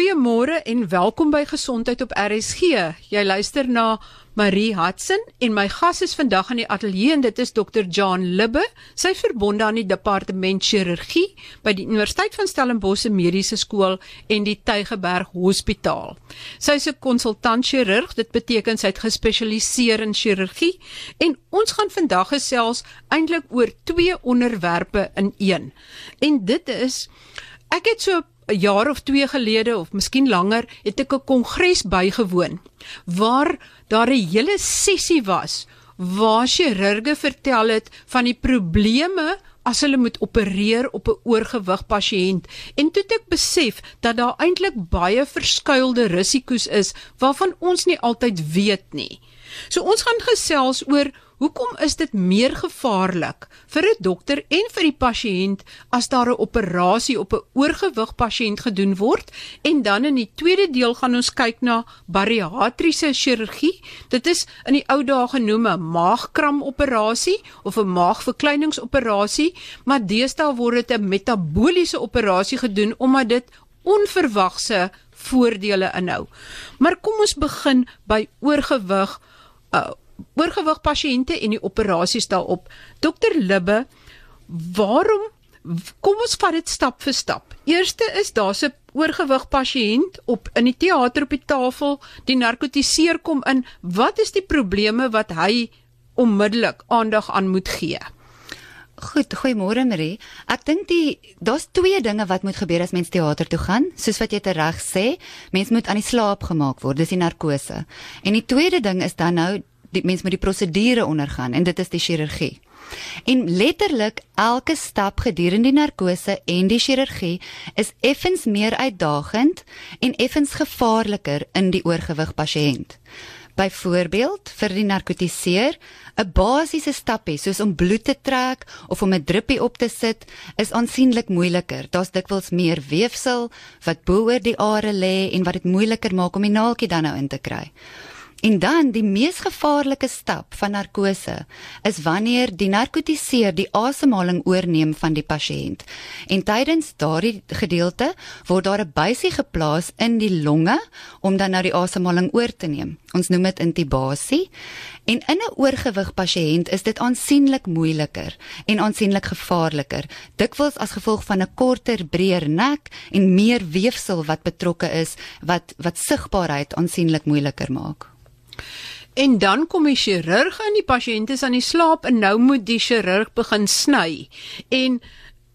Goeiemôre en welkom by Gesondheid op RSG. Jy luister na Marie Hudson en my gas is vandag in die ateljee en dit is Dr. John Libbe. Sy verbonde aan die departement chirurgie by die Universiteit van Stellenbosch Mediese Skool en die Tygerberg Hospitaal. Sy is 'n konsultant chirurg, dit beteken sy het gespesialiseer in chirurgie en ons gaan vandag gesels eintlik oor twee onderwerpe in een. En dit is ek het so 'n jaar of 2 gelede of miskien langer het ek 'n kongres bygewoon waar daar 'n hele sessie was waar chirurge vertel het van die probleme as hulle moet opereer op 'n oorgewig pasiënt en toe het ek besef dat daar eintlik baie verskuilde risiko's is waarvan ons nie altyd weet nie. So ons gaan gesels oor Hoekom is dit meer gevaarlik vir 'n dokter en vir die pasiënt as daar 'n operasie op 'n oorgewig pasiënt gedoen word? En dan in die tweede deel gaan ons kyk na bariatriese chirurgie. Dit is in die ou dae genoem 'n maagkram operasie of 'n maagverkleiningsoperasie, maar deesdae word dit 'n metabooliese operasie gedoen omdat dit onverwagse voordele inhou. Maar kom ons begin by oorgewig uh, oorgewig pasiënte en die operasies daarop. Dokter Libbe, waarom kom ons vat dit stap vir stap. Eerste is daar's 'n oorgewig pasiënt op in die teater op die tafel, die narkotiseer kom in. Wat is die probleme wat hy onmiddellik aandag aan moet gee? Goed, goeiemôre Marie. Ek dink die daar's twee dinge wat moet gebeur as mens teater toe gaan. Soos wat jy reg sê, mens moet aan die slaap gemaak word, dis die narkose. En die tweede ding is dan nou die mens moet die prosedure ondergaan en dit is die chirurgie. En letterlik elke stap gedurende die narkose en die chirurgie is effens meer uitdagend en effens gevaarliker in die oorgewig pasiënt. Byvoorbeeld vir die narkotiseer, 'n basiese stapie soos om bloed te trek of om 'n druppie op te sit, is aansienlik moeiliker. Daar's dikwels meer weefsel wat bo oor die are lê en wat dit moeiliker maak om die naaltjie dan nou in te kry. En dan die mees gevaarlike stap van narkose is wanneer die narkotiseer die asemhaling oorneem van die pasiënt. En tydens daardie gedeelte word daar 'n buisie geplaas in die longe om dan nou die asemhaling oor te neem. Ons noem dit intubasie. En in 'n oorgewig pasiënt is dit aansienlik moeiliker en aansienlik gevaarliker, dikwels as gevolg van 'n korter, breër nek en meer weefsel wat betrokke is wat wat sigbaarheid aansienlik moeiliker maak. En dan kom die chirurg en die pasiënt is aan die slaap en nou moet die chirurg begin sny. En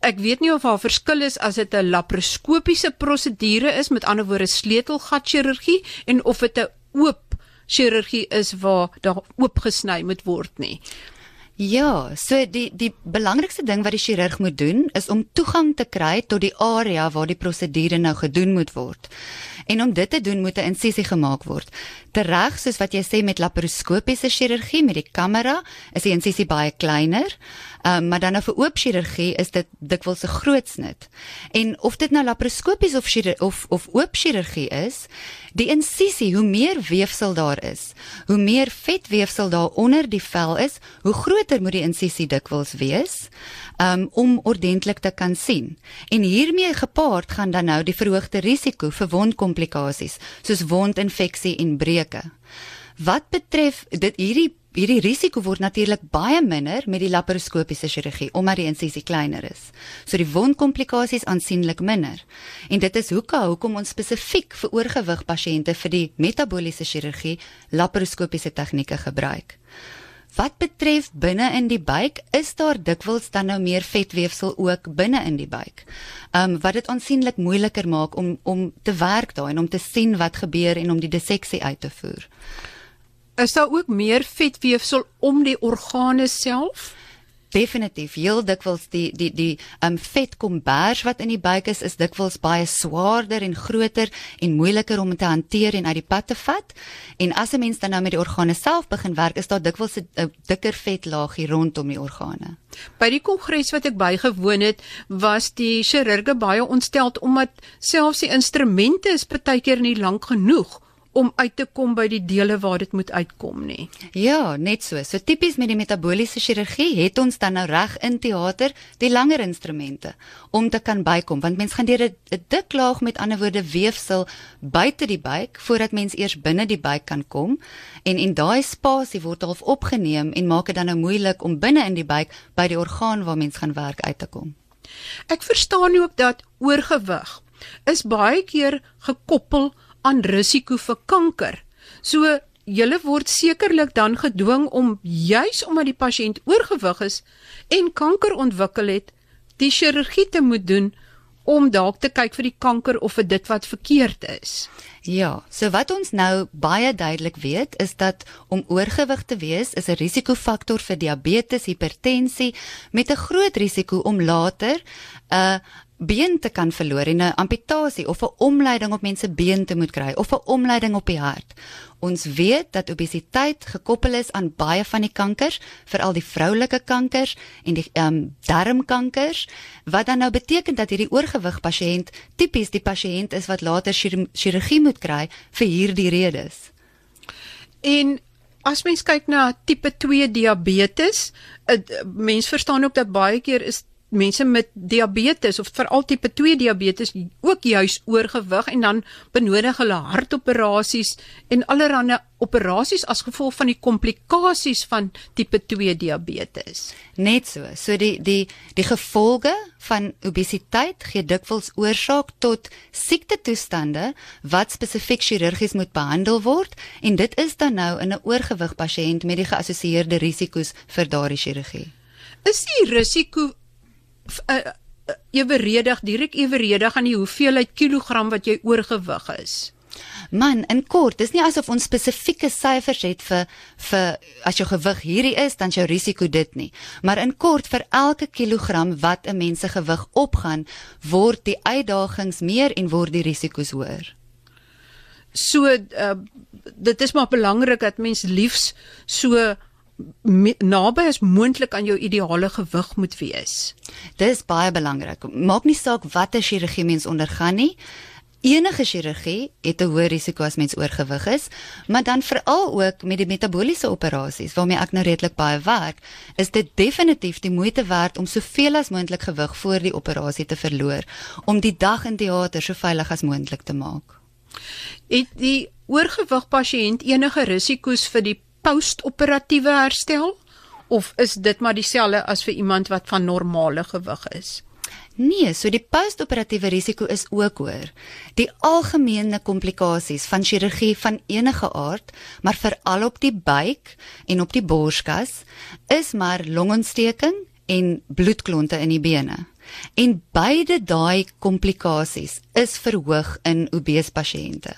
ek weet nie of daar verskil is as dit 'n laparoskopiese prosedure is, met ander woorde sleutelgat chirurgie en of dit 'n oop chirurgie is waar daar oopgesny moet word nie. Ja, so die die belangrikste ding wat die chirurg moet doen is om toegang te kry tot die area waar die prosedure nou gedoen moet word. En om dit te doen moet 'n insisie gemaak word. Tereg soos wat jy sê met laparoskopiese chirurgie met die kamera, is die insisie baie kleiner. Um, maar dan nou vir oop chirurgie is dit dikwels 'n groot snit. En of dit nou laparoskopies of of of oop chirurgie is, die insisie, hoe meer weefsel daar is, hoe meer vetweefsel daar onder die vel is, hoe groter moet die insisie dikwels wees um, om ordentlik te kan sien. En hiermee gepaard gaan dan nou die verhoogde risiko vir wondkomplikasies soos wondinfeksie en breuke. Wat betref dit hierdie hierdie risiko word natuurlik baie minder met die laparoskopiese chirurgie omdat die insisie kleiner is. So die wondkomplikasies aansienlik minder. En dit is hoeka hoekom ons spesifiek vir oorgewig pasiënte vir die metabooliese chirurgie laparoskopiese tegnieke gebruik. Wat betref binne in die buik, is daar dikwels dan nou meer vetweefsel ook binne in die buik. Um wat dit aansienlik moeiliker maak om om te werk daar en om te sien wat gebeur en om die disseksie uit te voer. Is daar ook meer vetweefsel om die organe self? definitief heel dikwels die die die um vetkombers wat in die buik is is dikwels baie swaarder en groter en moeiliker om te hanteer en uit die pad te vat. En as 'n mens dan nou met die organe self begin werk, is daar dikwels 'n dikker vetlaagie rondom die organe. By die kongres wat ek bygewoon het, was die chirurge baie ontsteld omdat selfs die instrumente is baie keer nie lank genoeg om uit te kom by die dele waar dit moet uitkom nie. Ja, net so. So tipies met die metabooliese chirurgie het ons dan nou reg in teater die langer instrumente om te kan bykom want mens gaan deur 'n dik laag met ander woorde weefsel buite die buik voordat mens eers binne die buik kan kom en en daai spasie word half opgeneem en maak dit dan nou moeilik om binne in die buik by die orgaan waar mens gaan werk uit te kom. Ek verstaan ook dat oorgewig is baie keer gekoppel aan risiko vir kanker. So julle word sekerlik dan gedwing om juis omdat die pasiënt oorgewig is en kanker ontwikkel het, die chirurgie te moet doen om dalk te kyk vir die kanker of vir dit wat verkeerd is. Ja, so wat ons nou baie duidelik weet is dat om oorgewig te wees is 'n risikofaktor vir diabetes, hipertensie met 'n groot risiko om later 'n uh, been te kan verloor en 'n amputasie of 'n omleiding op mense been te moet kry of 'n omleiding op die hart. Ons weet dat obesiteit gekoppel is aan baie van die kankers, veral die vroulike kankers en die ehm um, darmkankers, wat dan nou beteken dat hierdie oorgewig pasiënt tipies die pasiënt is wat later chirurgie moet kry vir hierdie redes. En as mens kyk na tipe 2 diabetes, mense verstaan ook dat baie keer is mense met diabetes of veral tipe 2 diabetes ook juis oorgewig en dan benodig hulle hartoperasies en allerlei operasies as gevolg van die komplikasies van tipe 2 diabetes. Net so. So die die die gevolge van obesiteit gee dikwels oorsaak tot siektetoestande wat spesifiek chirurgies moet behandel word en dit is dan nou in 'n oorgewig pasiënt met die geassosieerde risiko's vir daardie chirurgie. Is die risiko uh, eweredig direk eweredig aan die hoeveelheid kilogram wat jy oorgewig is. Man, in kort, dis nie asof ons spesifieke syfers het vir vir as jou gewig hierdie is, dan jou risiko dit nie. Maar in kort vir elke kilogram wat 'n mens se gewig opgaan, word die uitdagings meer en word die risiko's hoër. So uh, dit is maar belangrik dat mens liefs so naby as moontlik aan jou ideale gewig moet wees. Dis baie belangrik. Maak nie saak watter chirurgie mens ondergaan nie. Enige chirurgie het 'n hoë risiko as mens oorgewig is, maar dan veral ook met die metabooliese operasies waarmee ek nou redelik baie werk, is dit definitief die moeite werd om soveel as moontlik gewig voor die operasie te verloor om die dag in teater so veilig as moontlik te maak. Het die oorgewig pasiënt enige risiko's vir die postoperatiewe herstel of is dit maar dieselfde as vir iemand wat van normale gewig is? Nee, so die postoperatiewe risiko is ook hoër. Die algemene komplikasies van chirurgie van enige aard, maar veral op die buik en op die borskas, is maar longontsteking en bloedklonte in die bene. En beide daai komplikasies is verhoog in obese pasiënte.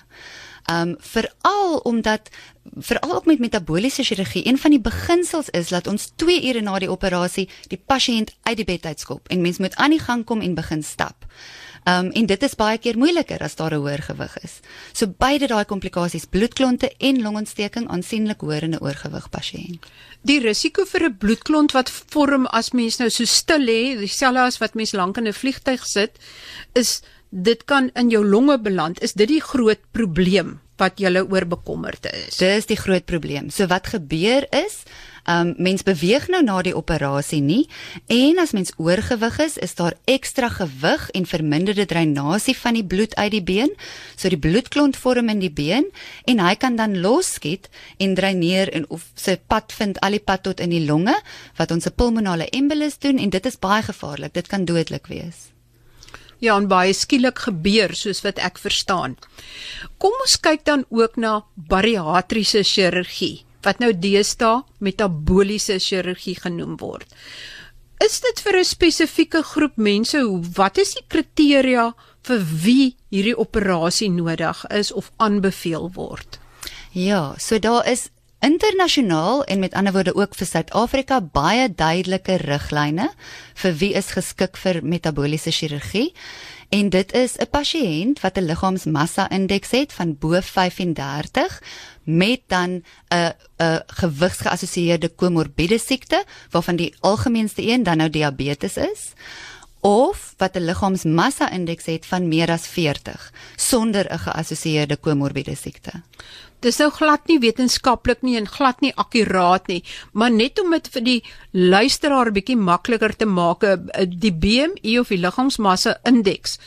Um veral omdat veral ook met metabooliese chirurgie, een van die beginsels is dat ons 2 ure na die operasie die pasiënt uit die bed uitskop en mens moet aan die gang kom en begin stap. Um en dit is baie keer moeiliker as daar 'n hoër gewig is. So beide daai komplikasies, bloedklonte en longontsteking aansienlik hoër in 'n oorgewig pasiënt. Die risiko vir 'n bloedklont wat vorm as mens nou so stil lê, dieselfde as wat mens lank in 'n vliegtyg sit, is dit kan in jou longe beland. Is dit die groot probleem wat julle oor bekommerd is? Dis die groot probleem. So wat gebeur is, um mens beweeg nou na die operasie nie en as mens oorgewig is, is daar ekstra gewig en verminderde dreinasie van die bloed uit die been. So die bloedklont vorm in die been en hy kan dan losskiet en dreineer en of sy pad vind al die pad tot in die longe wat ons 'n pulmonale embolus doen en dit is baie gevaarlik. Dit kan dodelik wees. Ja, en baie skielik gebeur soos wat ek verstaan. Kom ons kyk dan ook na bariatriese chirurgie wat nou deesdae metaboliese chirurgie genoem word. Is dit vir 'n spesifieke groep mense? Wat is die kriteria vir wie hierdie operasie nodig is of aanbeveel word? Ja, so daar is internasionaal en met ander woorde ook vir Suid-Afrika baie duidelike riglyne vir wie is geskik vir metabooliese chirurgie. En dit is 'n pasiënt wat 'n liggaamsmassa indeks het van bo 35 met dan 'n 'n gewigsgeassosieerde komorbiede siekte waarvan die algemeenste een dan nou diabetes is of wat 'n liggaamsmassa indeks het van meer as 40 sonder 'n geassosieerde komorbiede siekte. Dis nou glad nie wetenskaplik nie en glad nie akkuraat nie, maar net om dit vir die luisteraar bietjie makliker te maak, eh, die BMI of die liggaamsmassa indeks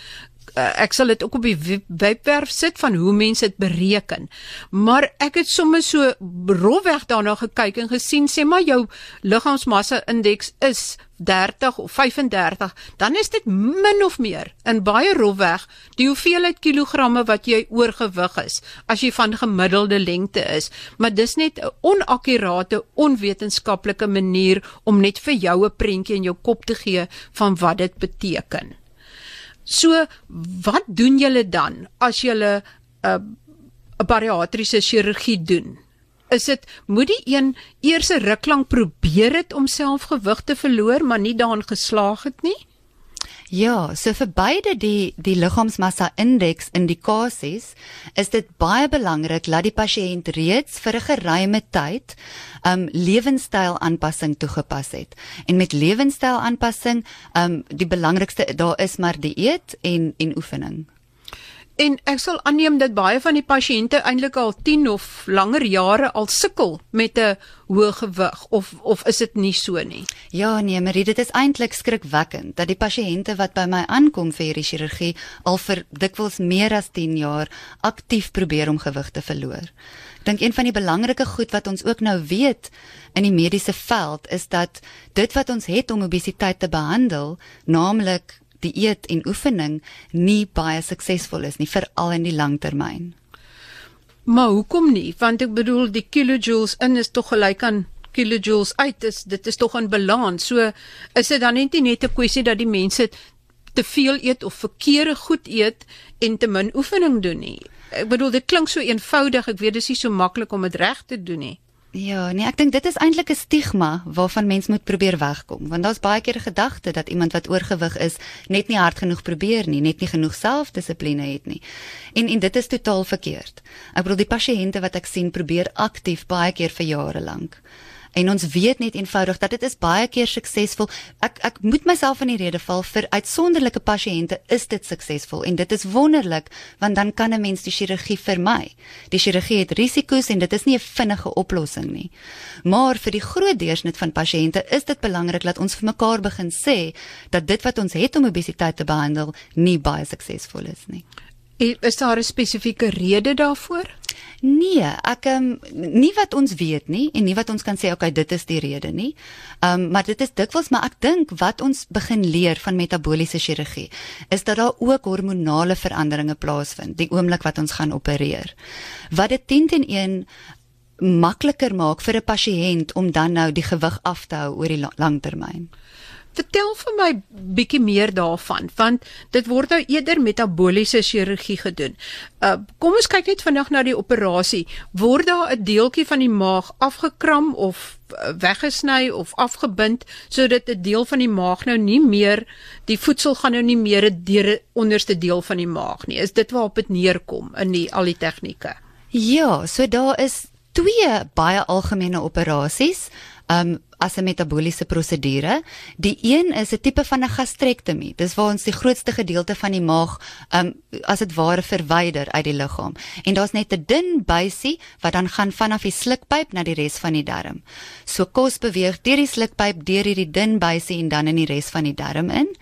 uh, ek sal dit ook op die webwerf sit van hoe mense dit bereken. Maar ek het sommer so rofweg daarna gekyk en gesien sê maar jou liggaamsmassa indeks is 30 of 35, dan is dit min of meer in baie rofweg die hoeveelheid kilogramme wat jy oorgewig is as jy van gemiddelde lengte is. Maar dis net 'n onakkurate, onwetenskaplike manier om net vir jou 'n prentjie in jou kop te gee van wat dit beteken. So wat doen julle dan as julle 'n uh, bariatriese chirurgie doen? Is dit moet die een eers 'n ruk lank probeer het om self gewig te verloor, maar nie daarin geslaag het nie? Ja, so vir beide die die liggaamsmassa indeks indikasies is dit baie belangrik dat die pasiënt reeds vir 'n geruime tyd um lewenstyl aanpassing toegepas het. En met lewenstyl aanpassing, um die belangrikste daar is maar dieet en en oefening. En ek sal aanneem dat baie van die pasiënte eintlik al 10 of langer jare al sukkel met 'n hoë gewig of of is dit nie so nie? Ja nee, Marie, dit is eintlik skrikwekkend dat die pasiënte wat by my aankom vir hierdie chirurgie al vir dikwels meer as 10 jaar aktief probeer om gewig te verloor. Ek dink een van die belangrike goed wat ons ook nou weet in die mediese veld is dat dit wat ons het om obesiteit te behandel, naamlik dieet en oefening nie baie suksesvol is nie veral in die langtermyn. Maar hoekom nie? Want ek bedoel die kilojoules in is tog gelyk aan kilojoules uit. Is dit is tog in balans. So is dit dan net net 'n kwessie dat die mense te veel eet of verkeerde goed eet en te min oefening doen nie. Ek bedoel dit klink so eenvoudig. Ek weet dis nie so maklik om dit reg te doen nie. Ja, nee, ek dink dit is eintlik 'n stigma waarvan mens moet probeer wegkom, want daar's baie keer 'n gedagte dat iemand wat oorgewig is net nie hard genoeg probeer nie, net nie genoeg selfdissipline het nie. En en dit is totaal verkeerd. Ek bedoel die pasiënte wat ek sien probeer aktief baie keer vir jare lank. En ons weet net eenvoudig dat dit is baie keer suksesvol. Ek ek moet myself in die rede val vir uitsonderlike pasiënte is dit suksesvol en dit is wonderlik want dan kan 'n mens die chirurgie vermy. Die chirurgie het risiko's en dit is nie 'n vinnige oplossing nie. Maar vir die groot deursnit van pasiënte is dit belangrik dat ons vir mekaar begin sê dat dit wat ons het om obesiteit te behandel nie baie suksesvol is nie. Is daar 'n spesifieke rede daarvoor? Nee, ek um, nie wat ons weet nie en nie wat ons kan sê okay, dit is die rede nie. Ehm um, maar dit is dikwels maar ek dink wat ons begin leer van metabooliese chirurgie is dat daar ook hormonale veranderinge plaasvind die oomblik wat ons gaan opereer. Wat dit teen teen een makliker maak vir 'n pasiënt om dan nou die gewig af te hou oor die langtermyn. Vertel vir my bietjie meer daarvan want dit word nou eerder metabooliese chirurgie gedoen. Uh kom ons kyk net vandag na die operasie. Word daar 'n deeltjie van die maag afgekram of uh, weggesny of afgebind sodat 'n deel van die maag nou nie meer die voedsel gaan nou nie meer deur die onderste deel van die maag nie. Is dit waarop dit neerkom in die al die tegnieke? Ja, so daar is twee baie algemene operasies. Um as 'n metabooliese prosedure. Die een is 'n tipe van 'n gastrektomie. Dis waar ons die grootste gedeelte van die maag um as dit ware verwyder uit die liggaam. En daar's net 'n dun buisie wat dan gaan vanaf die slukpyp na die res van die darm. So kos beweeg deur die slukpyp deur hierdie dun buisie en dan in die res van die darm in.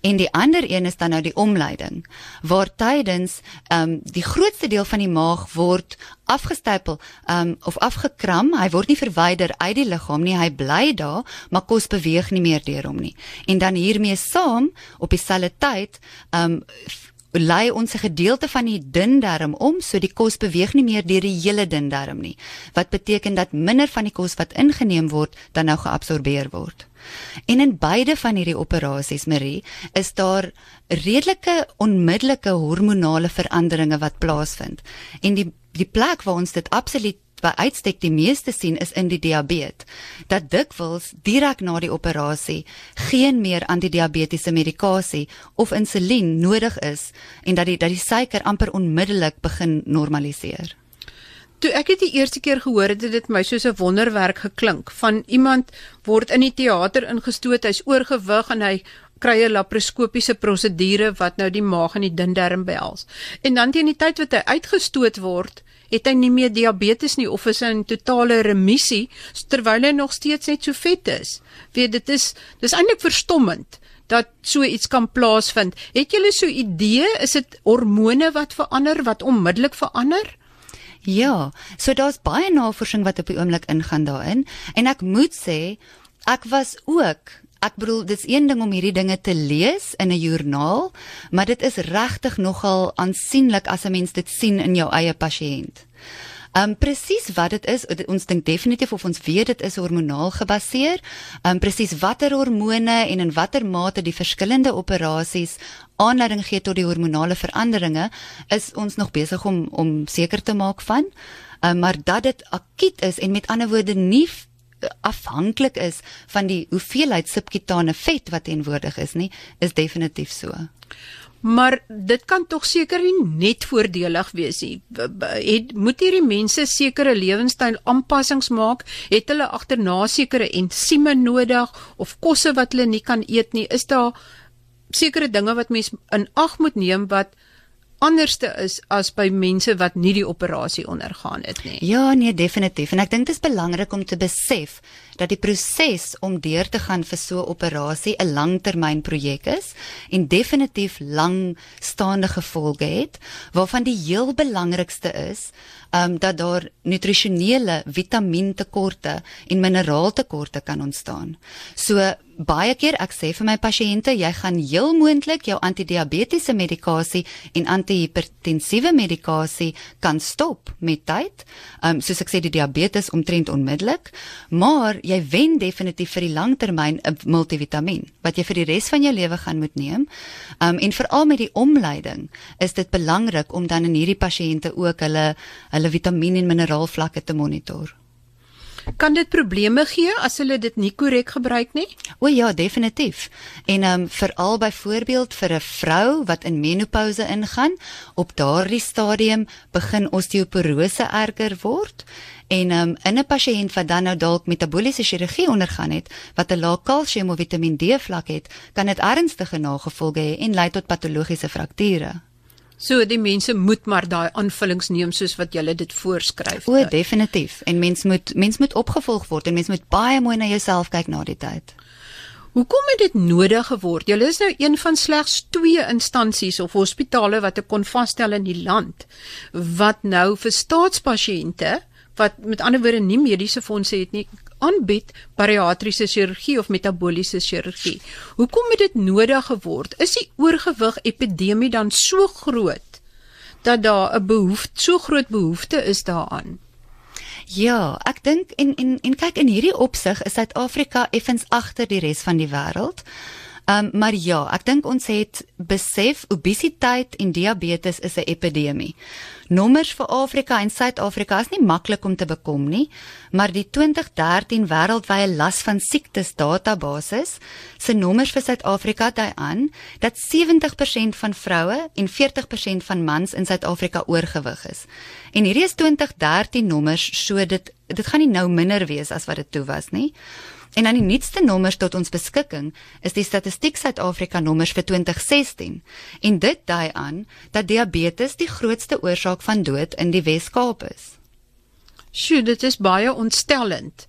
En die ander een is dan nou die omleiding waar tydens um die grootste deel van die maag word afgestapel um of afgekram. Hy word nie verwyder uit die liggaam nie. Hy bly bly daar, maar kos beweeg nie meer deur hom nie. En dan hiermee saam op dieselfde tyd, ehm um, lei ons 'n gedeelte van die dun darm om, so die kos beweeg nie meer deur die hele dun darm nie. Wat beteken dat minder van die kos wat ingeneem word, dan nou geabsorbeer word. En in beide van hierdie operasies, Marie, is daar redelike onmiddellike hormonale veranderinge wat plaasvind. En die die plek waar ons dit absoluut by uitstek die meeste sien is in die diabetes dat dikwels direk na die operasie geen meer antidiabetiese medikasie of insulien nodig is en dat die dat die suiker amper onmiddellik begin normaliseer. Toe ek dit die eerste keer gehoor het, het dit my soos 'n wonderwerk geklink van iemand word in die teater ingestoot, hy's oorgewig en hy kry 'n laparoskopiese prosedure wat nou die maag en die dun darm behels. En dan teen die tyd wat hy uitgestoot word, het hy nie meer diabetes nie of is hy in totale remissie terwyl hy nog steeds net so vet is. Weet dit is dis eintlik verstommend dat so iets kan plaasvind. Het julle so idee is dit hormone wat verander wat onmiddellik verander? Ja, so daar's baie navorsing wat op die oomblik ingaan daarin en ek moet sê ek was ook Ek bedoel dit's een ding om hierdie dinge te lees in 'n joernaal, maar dit is regtig nogal aansienlik as 'n mens dit sien in jou eie pasiënt. Um presies wat dit is, ons dink definitief of ons weet dit is hormonaal gebaseer. Um presies watter hormone en in watter mate die verskillende operasies aanleiding gee tot die hormonale veranderinge, is ons nog besig om om seker te maak van. Um maar dat dit akut is en met ander woorde nie afhanklik is van die hoeveelheid subkutane vet wat teenwoordig is nie, is definitief so. Maar dit kan tog seker nie net voordelig wees nie. Het moet hierdie mense sekere lewenstyl aanpassings maak? Het hulle agterna sekere ensieme nodig of kosse wat hulle nie kan eet nie? Is daar sekere dinge wat mens in ag moet neem wat anderste is as by mense wat nie die operasie ondergaan het nie. Ja, nee, definitief. En ek dink dit is belangrik om te besef dat die proses om deur te gaan vir so 'n operasie 'n langtermynprojek is en definitief langstaande gevolge het, waarvan die heel belangrikste is um, dat daar nutrisionele vitamintekorte en mineraaltekorte kan ontstaan. So baie keer ek sê vir my pasiënte, jy gaan heel moontlik jou antidiabetiese medikasie en antihipertensiewe medikasie kan stop met tyd. Um soos ek sê die diabetes omtrent onmiddellik, maar jy wen definitief vir die langtermyn 'n multivitamiin wat jy vir die res van jou lewe gaan moet neem. Um en veral met die omleiding is dit belangrik om dan in hierdie pasiënte ook hulle hulle vitamien en mineraalvlakke te monitor. Kan dit probleme gee as hulle dit nie korrek gebruik nie? O ja, definitief. En ehm um, veral byvoorbeeld vir 'n vrou wat in menopouse ingaan, op daardie stadium begin osteoporose erger word en um, in 'n pasiënt wat dan nou dalk metabooliese chirurgie ondergaan het wat 'n lae kalsium of Vitamiin D vlak het, kan dit ernstige nagevolge hê en lei tot patologiese frakture. So die mense moet maar daai aanvullings neem soos wat jy dit voorskryf. O, definitief. En mens moet mens moet opgevolg word en mens moet baie mooi na jouself kyk na die tyd. Hoekom het dit nodig geword? Julle is nou een van slegs 2 instansies of hospitale wat ek kon vasstel in die land wat nou vir staatspasiënte wat met ander woorde nie mediese fondse het nie aanbied bariatriese chirurgie of metabooliese chirurgie. Hoekom het dit nodig geword? Is die oorgewig epidemie dan so groot dat daar 'n behoefte, so groot behoefte is daaraan? Ja, ek dink en en en kyk in hierdie opsig is Suid-Afrika effens agter die res van die wêreld. Um, maar ja, ek dink ons het besef obesiteit en diabetes is 'n epidemie. Nommers vir Afrika en Suid-Afrika is nie maklik om te bekom nie, maar die 2013 wêreldwye las van siektes database se nommers vir Suid-Afrika dui aan dat 70% van vroue en 40% van mans in Suid-Afrika oorgewig is. En hierdie is 2013 nommers, so dit dit gaan nie nou minder wees as wat dit toe was nie. En dan die nuutste nommers tot ons beskikking is die Statistiek Suid-Afrika nommers vir 2016 en dit dui aan dat diabetes die grootste oorsaak van dood in die Wes-Kaap is. Sjoe, dit is baie ontstellend.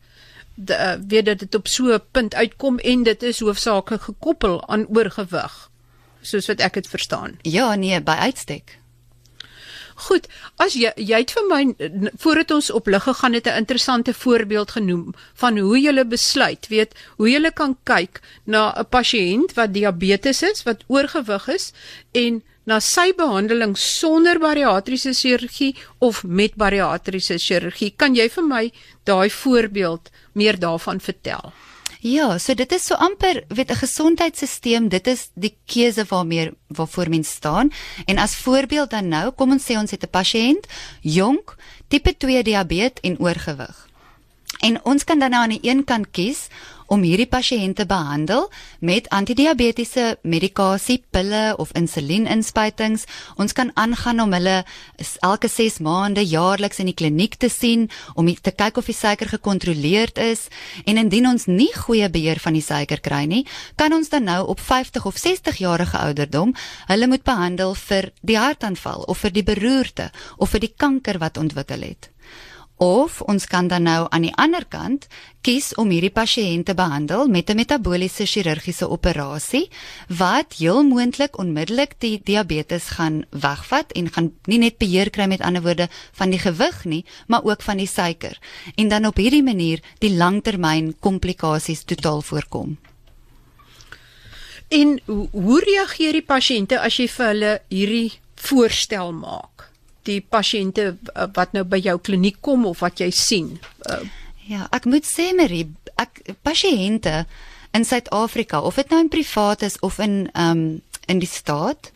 De, uh, weet dat dit op so 'n punt uitkom en dit is hoofsaaklik gekoppel aan oorgewig soos wat ek dit verstaan. Ja, nee, by uitstek. Goed, as jy jy het vir my voordat ons op lig gegaan het 'n interessante voorbeeld genoem van hoe jy besluit, weet, hoe jy kan kyk na 'n pasiënt wat diabetes is, wat oorgewig is en na sy behandeling sonder bariatriese chirurgie of met bariatriese chirurgie. Kan jy vir my daai voorbeeld meer daarvan vertel? Ja, so dit is so amper weet 'n gesondheidstelsel, dit is die keuse waarmee waarvoor mens staan. En as voorbeeld dan nou, kom ons sê ons het 'n pasiënt, jonk, tipe 2 diabetes en oorgewig. En ons kan dan nou aan die een kant kies om hierdie pasiënte behandel met antidiabetiese medikasie, pille of insulieninspuitings. Ons kan aangaan om hulle elke 6 maande jaarliks in die kliniek te sien om te kyk of die suiker gekontroleerd is en indien ons nie goeie beheer van die suiker kry nie, kan ons dan nou op 50 of 60 jarige ouderdom hulle moet behandel vir die hartaanval of vir die beroerte of vir die kanker wat ontwikkel het. Of ons kan dan nou aan die ander kant kies om hierdie pasiënt te behandel met 'n metabooliese chirurgiese operasie wat heel moontlik onmiddellik die diabetes gaan wegvat en gaan nie net beheer kry met ander woorde van die gewig nie, maar ook van die suiker en dan op hierdie manier die langtermyn komplikasies totaal voorkom. En hoe reageer die pasiënte as jy vir hulle hierdie voorstel maak? Die pasiënte wat nou by jou kliniek kom of wat jy sien? Uh, ja, ek moet sê Marie, ek pasiënte in Suid-Afrika of dit nou in privaat is of in ehm um, in die staat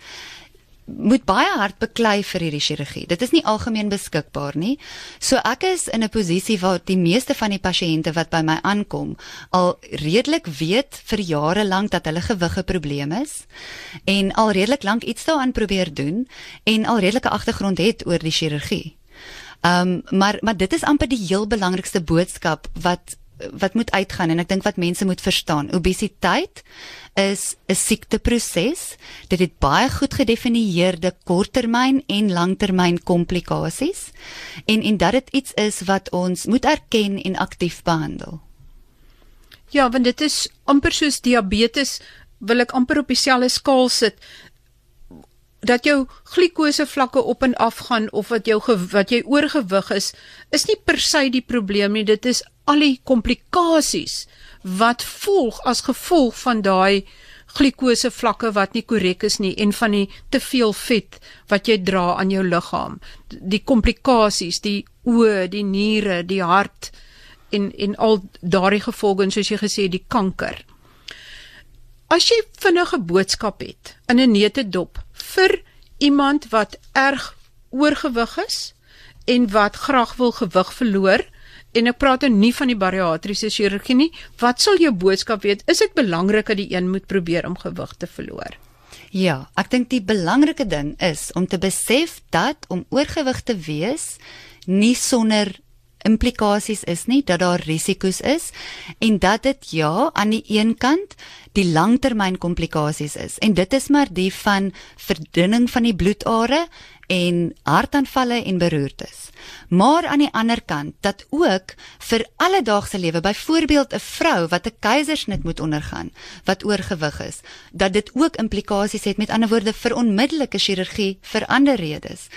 moet baie hard beklei vir hierdie chirurgie. Dit is nie algemeen beskikbaar nie. So ek is in 'n posisie waar die meeste van die pasiënte wat by my aankom al redelik weet vir jare lank dat hulle gewig 'n probleem is en al redelik lank iets daaraan probeer doen en al redelike agtergrond het oor die chirurgie. Ehm um, maar maar dit is amper die heel belangrikste boodskap wat wat moet uitgaan en ek dink wat mense moet verstaan. Obesiteit is 'n siekteproses. Dit het baie goed gedefinieerde korttermyn en langtermyn komplikasies en en dat dit iets is wat ons moet erken en aktief behandel. Ja, want dit is amper soos diabetes wil ek amper op dieselfde skaal sit dat jou glikose vlakke op en af gaan of wat jou wat jy oorgewig is is nie per se die probleem nie. Dit is al die komplikasies wat volg as gevolg van daai glikose vlakke wat nie korrek is nie en van die te veel vet wat jy dra aan jou liggaam. Die komplikasies die oë die niere die hart en en al daardie gevolge soos jy gesê die kanker. As jy vinnige boodskap het in 'n neutedop vir iemand wat erg oorgewig is en wat graag wil gewig verloor en ek praat nou nie van die bariatriese chirurgie nie. Wat sal jou boodskap wees? Is dit belangrik dat die een moet probeer om gewig te verloor? Ja, ek dink die belangrike ding is om te besef dat om oorgewig te wees nie sonder implikasies is nie dat daar risiko's is en dat dit ja aan die een kant die langtermyn komplikasies is. En dit is maar die van verdunning van die bloedare en hartaanvalle en beroertes. Maar aan die ander kant dat ook vir alledaagse lewe, byvoorbeeld 'n vrou wat 'n keisersnit moet ondergaan wat oorgewig is, dat dit ook implikasies het met ander woorde vir onmiddellike chirurgie vir ander redes.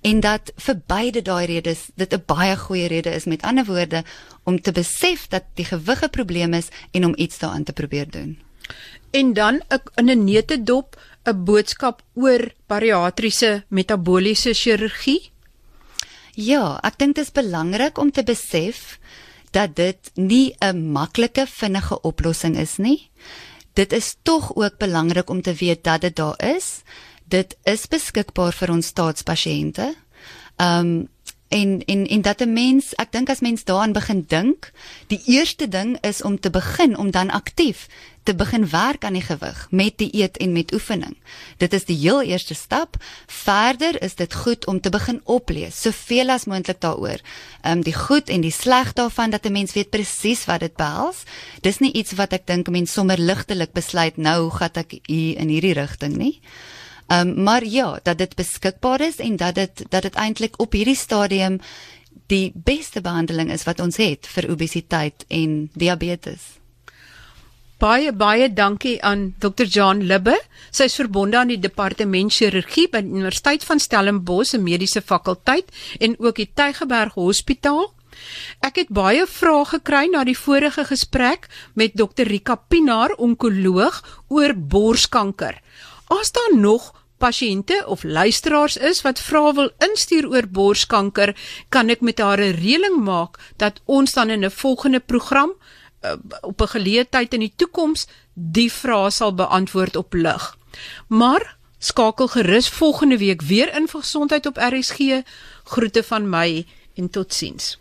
En dat vir beide daai redes dit 'n baie goeie rede is met ander woorde om te besef dat die gewig 'n probleem is en om iets daaraan te probeer doen. En dan in 'n neutedop 'n boodskap oor bariatriese metabooliese chirurgie? Ja, ek dink dit is belangrik om te besef dat dit nie 'n maklike vinnige oplossing is nie. Dit is tog ook belangrik om te weet dat dit daar is. Dit is beskikbaar vir ons staatspasiënte. Ehm um, en en en dat 'n mens, ek dink as mens daaraan begin dink, die eerste ding is om te begin om dan aktief te begin werk aan die gewig met die eet en met oefening. Dit is die heel eerste stap. Verder is dit goed om te begin oplees soveel as moontlik daaroor. Ehm um, die goed en die sleg daarvan dat 'n mens weet presies wat dit behels. Dis nie iets wat ek dink 'n mens sommer ligtelik besluit nou gaan ek hier in hierdie rigting nie. Ehm um, maar ja, dat dit beskikbaar is en dat dit dat dit eintlik op hierdie stadium die beste behandeling is wat ons het vir obesiteit en diabetes. Baie baie dankie aan Dr. John Libbe. Sy is verbonde aan die departement chirurgie by die Universiteit van Stellenbosch se mediese fakulteit en ook die Tygerberg Hospitaal. Ek het baie vrae gekry na die vorige gesprek met Dr. Rika Pinaar, onkoloog oor borskanker. As daar nog pasiënte of luisteraars is wat vra wil instuur oor borskanker, kan ek met haar 'n reëling maak dat ons dan in 'n volgende program uh, op 'n geleentheid in die toekoms die vrae sal beantwoord op lig. Maar skakel gerus volgende week weer in vir gesondheid op RSG. Groete van my en totsiens.